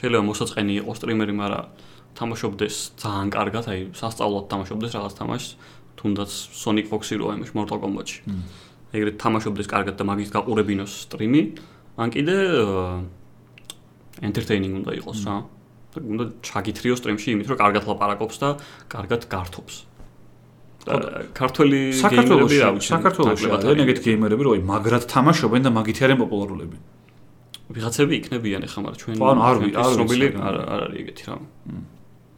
შეიძლება მოსაწყენი იყოს სტრიმერი, მაგრამ თამაშობდეს ძალიან კარგად, აი სასწაულად თამაშობდეს რაღაც თამაშს, თუნდაც Sonic Fox-ი როა იმაში Mortal Kombat-ში. ეგრეთ თამაშობდეს კარგად და მაგის გაყურებინოს სტრიმი, ან კიდე entertaining უნდა იყოს რა. და უნდა ჩაგითრიო სტრიმში იმით, რომ კარგად ლაპარაკობს და კარგად გართობს. ქართველი გეიმერები რა ვიცი, საქართველოში არიან ეგეთი გეიმერები, რომ აი მაგრად თამაშობენ და მაგით არიან პოპულარულები. ვიღაცები იქნებიან ახლა, მაგრამ ჩვენ ანუ არ ვი- არ ვიცი, ცნობილი რა. არ არ არის ეგეთი რამ.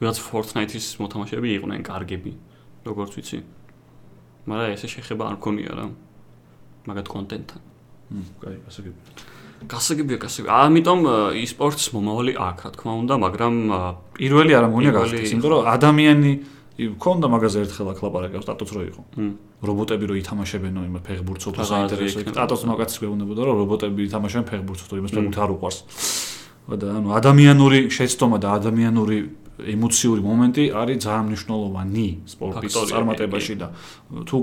ვიღაც Fortnite-ის მოთამაშეები იყვნენ კარგები, როგორც ვიცი. მაგრამ ესე შეხება არ მქონია რა. მაგათ კონტენტთან. კაი, ასე კი. გასაგებია, გასაგებია. ამიტომ e-sports მომავალი აქვს, რა თქმა უნდა, მაგრამ ა, პირველი არ პირველი გახდეს, იმიტომ რომ ადამიანი ქონდა მაგაზე ერთხელ აქ ლაპარაკა სტატუს რო იყო. რობოტები რო ითამაშებენო იმ ფეხბურთს უფრო საინტერესო სტატუს მაგაც გვეუბნებოდა რომ რობოტები ითამაშებენ ფეხბურთს თუ იმას მ. ფეხბურთი არ უყვარს. და ანუ ადამიანური შეცდომა და ადამიანური ემოციური მომენტი არის ძალიან მნიშვნელოვანი სპორტის წარმატებაში და თუ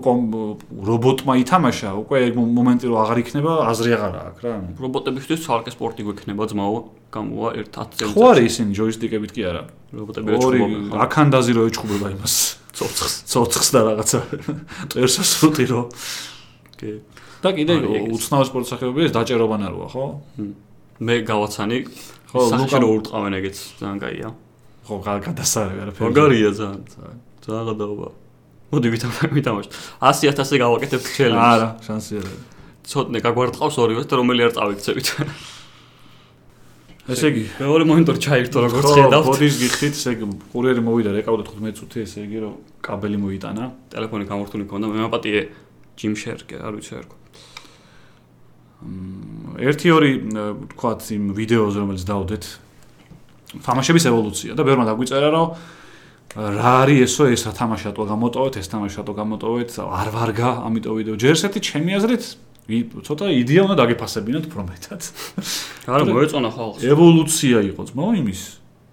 რობოტმა ითამაშა, უკვე მომენტი რო აღარ იქნება, აზრი აღარ აქვს რა. რობოტებისთვის ცალკე სპორტი გვექნება ძმაო, გამოვა ერთ 10 წელიწადში. ხო არის ისინი ჯოისტიკებით კი არა. რობოტები ხო? აქანდაზი რო ეჩხუბება იმას ცოცხს. ცოცხს და რაღაცა წერსას რუტი რო კი. და კიდე უცნაური სპორტ სახეობები ეს დაჭერობანა როა ხო? მე გავაცანი. ხო, ლუკა- რო ურტყავენ ეგეც ძალიან კაია. ხო გა- გადასარევი არაფერი. მაგარია ძალიან. ძალიან გადაობა. მოდი ვითამაშ- ვითამაშოთ. 100000-ზე გავაკეთებთ ჩელენჯს. არა, შანსი არა. ცოტნე გაგვარტყავს ორივეს და რომელი არ წავიქცევით. ესე იგი, მეორე მონიტორი ჩაირთო როგორც ხო, ხედავთ. ბოდის გიხდით, ესე იგი, კურიერი მოვიდა, რეკავდა 15 წუთი, ესე იგი, რომ კაბელი მოიტანა. ტელეფონი გამორთული მქონდა, მე მაპატიე ჯიმ შერკე, არ ვიცი არ გქონდა. ერთი ორი თქვათ იმ ვიდეოზე რომელიც დავდეთ თამაშების ევოლუცია და ბევრმა დაგვიწერა რომ რა არის ესო ეს რა თამაში ატო გამოტოვეთ ეს თამაში ატო გამოტოვეთ არ ვარგა ამიტომ ვიდეო. ჯერ ერთი ჩემი აზრით ცოტა იდეა უნდა დაგეფასებინოთ უფრო მეტად. არა, მოეწონა ხალხს. ევოლუცია იყო ძმაო იმის.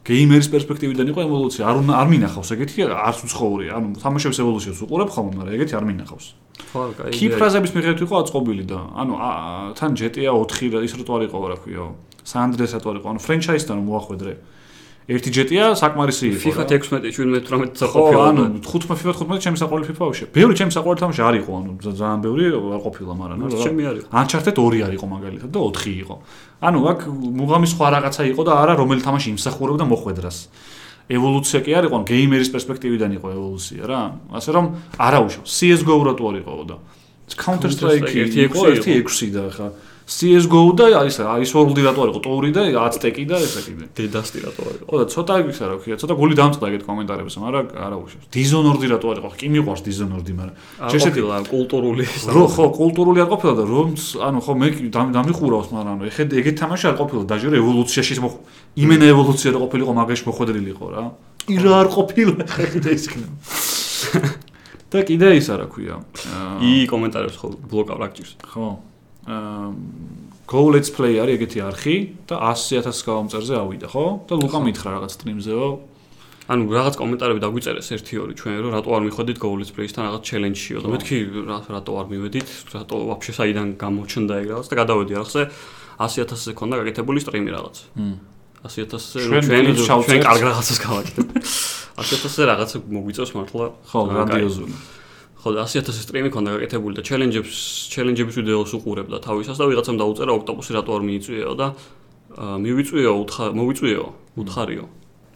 გეიმერის პერსპექტივიდან იყო ევოლუცია. არ არ მინახავს ეგეთი არც უცხოური ანუ თამაშების ევოლუციას უყურებ ხოლმე მაგრამ ეგეთი არ მინახავს ხო, კაი. კიფრაზების მიხედვით იყო აწყობილი და ანუ თან GTA 4 რა ის რა თუ არ იყო რა ქვიო San Andreas რა თუ არ იყო ანუ ფრენჩაიზთან მოახვედრე ერთი GTA საკმარისი იყო FIFA რა. 16, 17, 18 ხო საყოფილა. ანუ 15 FIFA 15 ჩემი საყვარელი FIFA ვშე ბევრი ჩემი საყვარელი თამაში არ იყო ანუ ძალიან ბევრი არ ყოფილა მაგრამ ნუ ჩემი არის. Uncharted 2 არ იყო მაგალითად და 4 იყო. ანუ აქ მუღამის სხვა რაღაცა იყო და არა რომელი თამაში იმსახურებდა მოხვედრას. ევოლუცია კი არ იყო, ანუ გეიმერის პერსპექტივიდან იყო ევოლუცია რა. ასე რომ არაუშავ. CS:GO რა თუ არ იყო და Counter Strike Counter-Strike იყო 1.6 1.6 და ხა CS:GO და ის ის World-ი რა თუ არ იყო, ტური და Aztec-ი და ესა კიდე. დედასტი რატო არის? ხო და ცოტა ისა რა ქვია, ცოტა გული დამწყდა ეგეთ კომენტარებს, მაგრამ არაუშავ. Dishonored-ი რა თუ არ იყო, კი მიყვარს Dishonored-ი, მაგრამ არ შეშეთი- ყოფილა კულტურული რო ხო კულტურული არ ყოფილა და რომ ანუ ხო მე დამიხურავს მაგრამ ანუ ეხეთ ეგეთ თამაში არ ყოფილა დაჟე ევოლუციაში მოხ იმენა ევოლუცია რა ყოფილიყო მაგაში მოხვედრილი იყო რა კი რა არ ყოფილა კიდე ის იქნება და კიდე ის არა ქვია ი კომენტარებს ხო ბლოკავ რაკჭირს. ხო აა Go Let's Play არის ეგეთი არხი და 100000 გამომწერზე ავიდა ხო და ლუკა მითხრა რაღაც სტრიმზეო ანუ რაღაც კომენტარები დაგვიწერეს 1-2 ჩვენ რომ რატო არ მიხვედით Goal-ის Play-სთან რაღაც ჩელენჯშიო და მეთქი რა- რატო არ მივედით, რატო ვაფშე საიდან გამოჩნდა ეგ რაღაც და გადავედი არხზე 100000-ზე ქონდა გაკეთებული სტრიმი რაღაც. მ 100000-ზე ჩვენ ჩვენ კარგ რაღაცას გავაკეთებ. 10000-ზე რაღაცა მოგვიწევს მართლა. ხო, გრანდიოზული. ხო, და 100000 სტრიმი ქონდა გაკეთებული და ჩელენჯებს, ჩელენჯების ვიდეოს უყურებდა თავისას და ვიღაცამ დაუწერა ოქტოპუსი რატო არ მიიწვიეო და მივიწვიეო, უთხარ, მოვიწვიეო, უთხარიო.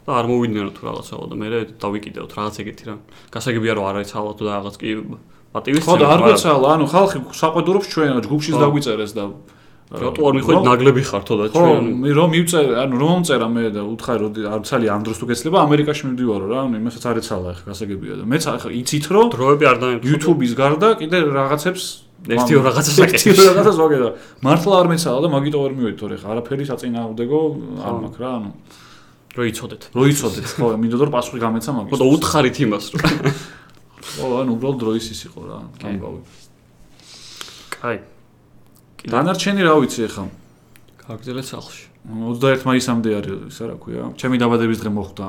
და არ მოვიდნენ თუ რაღაცაო და მე დავიკიდეოთ რაღაც ეგეთი რა. გასაგებია რომ არ არის ალბათ და რაღაც კი პატივის ხო და არ გვეცალა, ანუ ხალხი საყვედურობს ჩვენ ჯგუფშიც დაგვიწერეს და რატო არ რომ- ნაგლები ხართო და ხო, ჩვენ მე რომ მივწერე, ანუ რომ მომწერა მე და უთხარი რომ არ ცალი ამ დროს თუ გეცლება ამერიკაში მივდივარო რა, ანუ იმასაც არ ეცალა ახლა გასაგებია და მეც ახლა იცით რომ დროები არ დაემთხვა. YouTube-ის გარდა კიდე რაღაცებს ერთი ორ რაღაცას ერთი აკეთებს. ორ რაღაცას ვაკეთებ. მართლა არ მეცალა და მაგიტო ვერ მივედი თორე ხა არაფერი საწინააღმდეგო არ ხო. მაქვს რა, ანუ რო იცოდეთ. რო იცოდეთ, ხო, მინდოდა რომ პასუხი გამეცა ხო მაგის. და უთხარით იმას რომ ხო, ანუ უბრალოდ დროის ის იყო რა, გამგავი. კაი. დანარჩენი რა ვიცი ახლა? გაგზელეთ სახლში. 21 მაისამდე არის ისა რა ქვია? ჩემი დაბადების დღე მოხდა.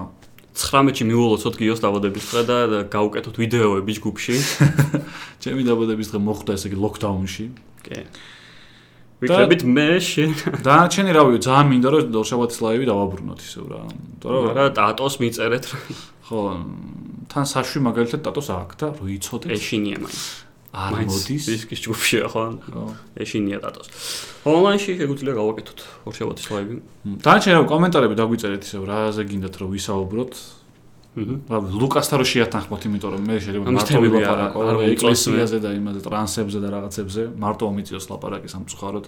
19-ში მიულოცოთ გიოს დაბადების დღე და გავუკეთოთ ვიდეოები ჯგუფში. ჩემი დაბადების დღე მოხდა ესე იგი ლოკდაუნში. კი. ვიქნებით მე შენ. დანარჩენი რა ვიცი, ძალიან მინდა რომ დოშაბათის ლაივი დავაბრუნოთ ისევ რა. იმიტომ რომ არა ტატოს მიწერეთ ხო, თან საშვი მაგალითად ტატოს აქვს და რო იცოდეთ ეშინია მაინც. არ მოდის. დისკის ჯგუფშია ხო? ხო. ეშინია ტატოს. ონლაინში შეგვიძლია გავაკეთოთ ორშაბათის ლაივი. დანარჩენი რა კომენტარები დაგვიწერეთ ისევ რაზე გინდათ რომ ვისაუბროთ. აჰა. ლუკასთან რო შეათანხმოთ, იმიტომ რომ მე შეიძლება მარტო ვილაპარაკო მომწონს ეკლესიაზე და იმაზე ტრანსებზე და რაღაცებზე, მარტო მომიწიოს ლაპარაკი სამწუხაროდ.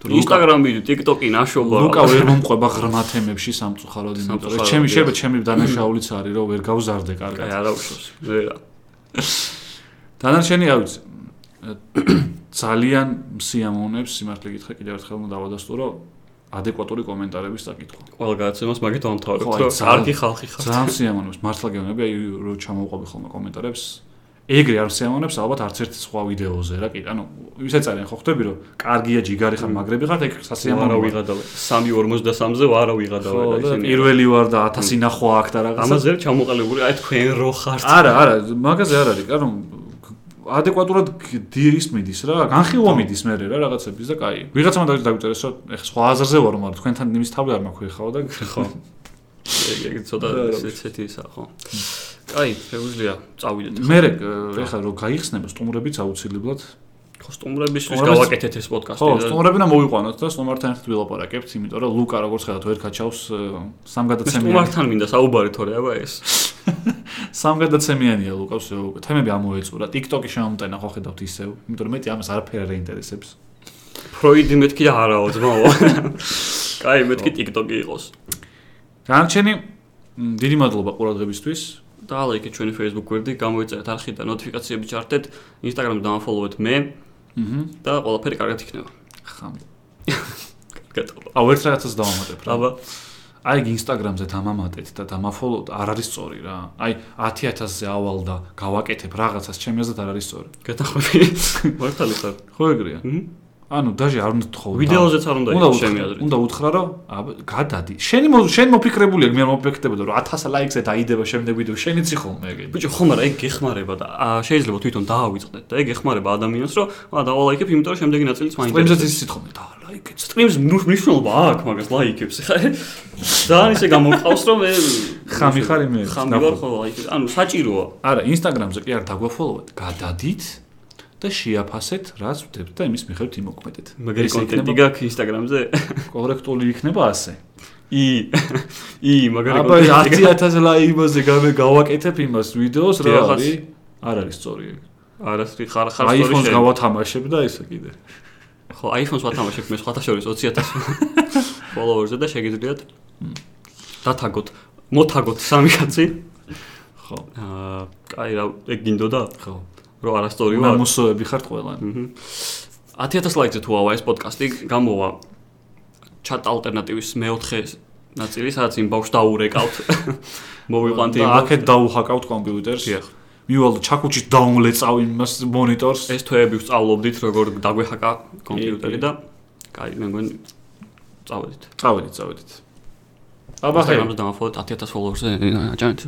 თუ ინსტაგრამი, TikTok-ი ნაშობა. ლუკა ვერ მომყვება ღრმა თემებში სამწუხაროდ, იმიტომ რომ ჩემი შეიძლება ჩემი დანაშაულიც არის რომ ვერ გავზარდე კარგად. არა უშავს. ვერა. დანარჩენი რა ვიცი. ძალიან სიამოვნებს სიმართლე გითხრა კიდევ ერთხელ უნდა დავადასტურო ადეკვატური კომენტარების საკითხვა. ყველა გადაცემას მაგით აი, რომ კარგი ხალხი ხარ. ძალიან სიამოვნებს, მართლა გეუბნები, აი რო ჩამოვყვები ხოლმე კომენტარებს. ეგრე არ სიამოვნებს ალბათ არც ერთ სხვა ვიდეოზე რა, კი, ანუ ისეც არიან ხო ხვდები რომ კარგია ჯიგარი ხარ, მაგრები ხარ, ეგ სასიამოვნოა. ვიღადავე. 3.53-ზე ვარა ვიღადავე და ისინი. პირველი ვარ და 1000 ნახვა აქ და რაღაცა. ამაზე ჩამოყალიბებული, აი თქვენ რო ხართ. არა, არა, მაგაზე არ არის, ანუ ადეკვატურად დირის მიდის რა, განხილვა მიდის მე რა რაღაცების და კაი. ვიღაცამ დაგვიწერეს რომ ეხა სხვა აზრზე ვარ, მაგრამ თქვენთან იმის თავი არ მაქვს ხაო და ხო. ეგ ცოტა ესეთი ისა, ხო. კაი, შეგვიძლია წავიდეთ. მე ეხა რომ გაიხსნება სტუმრებიც აუცილებლად სტუმრებისთვის სტუმრებიც- გავაკეთეთ ეს პოდკასტი ხო, და სტუმრები და მოვიყვანოთ და სტუმართან ერთად ვილაპარაკებთ, იმიტომ რომ ლუკა როგორც ხედავთ ვერ კაჩავს სამგადაცემიანი. სტუმართან მინდა საუბარი თორე აბა ეს. სამგადაცემიანია ლუკას უკვე თემები ამოეწურა. TikTok-ი შემომტენა ხო ხედავთ ისევ, იმიტომ რომ მეტი ამას არაფერი არ აინტერესებს. ფროიდი მეთქი და არაო ძმაო. კაი, მეთქი TikTok-ი იყოს. განარჩენი მ, დიდი მადლობა ყურადღებისთვის. და ლაიქეთ ჩვენი Facebook გვერდი, გამოიწერეთ არხი და ნოტიფიკაციები ჩართეთ, Instagram-ზე დამაფოლოვეთ მე აჰა. და ყველაფერი კარგად იქნება. ხამ. გატყობა. აუ ერთ რაღაცას დავამატებ რა. აბა, აი ინსტაგრამზე დამამატეთ და დამაფოლოთ არ არის სწორი რა. აი 10000-ზე ავალ და გავაკეთებ რაღაცას ჩემი აზრით არ არის სწორი. გეტახმები. მართალი ხარ. ხო ეგრეა. ჰმ? ანუ დაჟე არ უნდა თხოვო. ვიდეოზეც არ უნდა იყოს ჩემი უთხრა, აზრით. უნდა უთხრა რომ გადადი. შენი შენ მოფიქრებული აქ მე მოფიქრდებოდა რომ 1000 ლაიქზე დაიდება შემდეგ ვიდეო შენიც იხოლმე ეგ. ბიჭო, ხომ არა, ეგ გეხმარება და შეიძლება თვითონ დაავიწყდეთ და ეგ ეხმარება ადამიანს, რომ აა დავალაიქებ, იმიტომ რომ შემდეგი ნაწილიც მაინტერესებს. ის სიტყვა და ლაიქეთ. სტრიმს მნიშვნელობა აქვს მაგას ლაიქებს. ხა ძალიან ისე გამოვყავს რომ მე ხამი ხარ იმე? ხამი ვარ ხო ლაიქებს. ანუ საჭიროა. არა, ინსტაგრამზე კი არ დაგვაფოლოვეთ, გადადით და შეაფასეთ, რაც ვდებთ და იმის მიხედვით იმოქმედეთ. მაგარი კონტენტი გაქვს ინსტაგრამზე? კორექტული იქნება ასე. ი ი მაგარი აბა კონტენტი 10000 ლაივზე გავაკეთებ იმას ვიდეოს რა არის? არ არის სწორი. ეგ. არასწორი ხარ ხარ iPhone-ს შენ. გავათამაშებ და ისე კიდე. ხო iPhone-ს ვათამაშებ მე სხვათა შორის 20000 follower-ზე და შეგიძლიათ დათაგოთ მოთაგოთ სამი კაცი ხო, აა კაი რა ეგ გინდოდა ხო. რომ არასწორი უნდა ვარ მოსოვები ხართ ყველანი. მჰმ. 10000 ლაიქზე თუ ავა ეს პოდკასტი გამოვა ჩატ ალტერნატივის მეოთხე ნაწილი სადაც იმ ბავშვს დაურეკავთ მოვიყვანთ იმ და აქეთ დაუჰაკავთ კომპიუტერს. დიახ. მივალ ჩაკუჩით დაუნლეწავ იმას მონიტორს. ეს თვეები ვსწავლობდით როგორ დაგვეჰაკა კომპიუტერი და კაი მე მგონი წავედით წავედით, წავედით. აბა ხე, ამას დამაფოლოთ 10000 follower-ზე აჭანეთ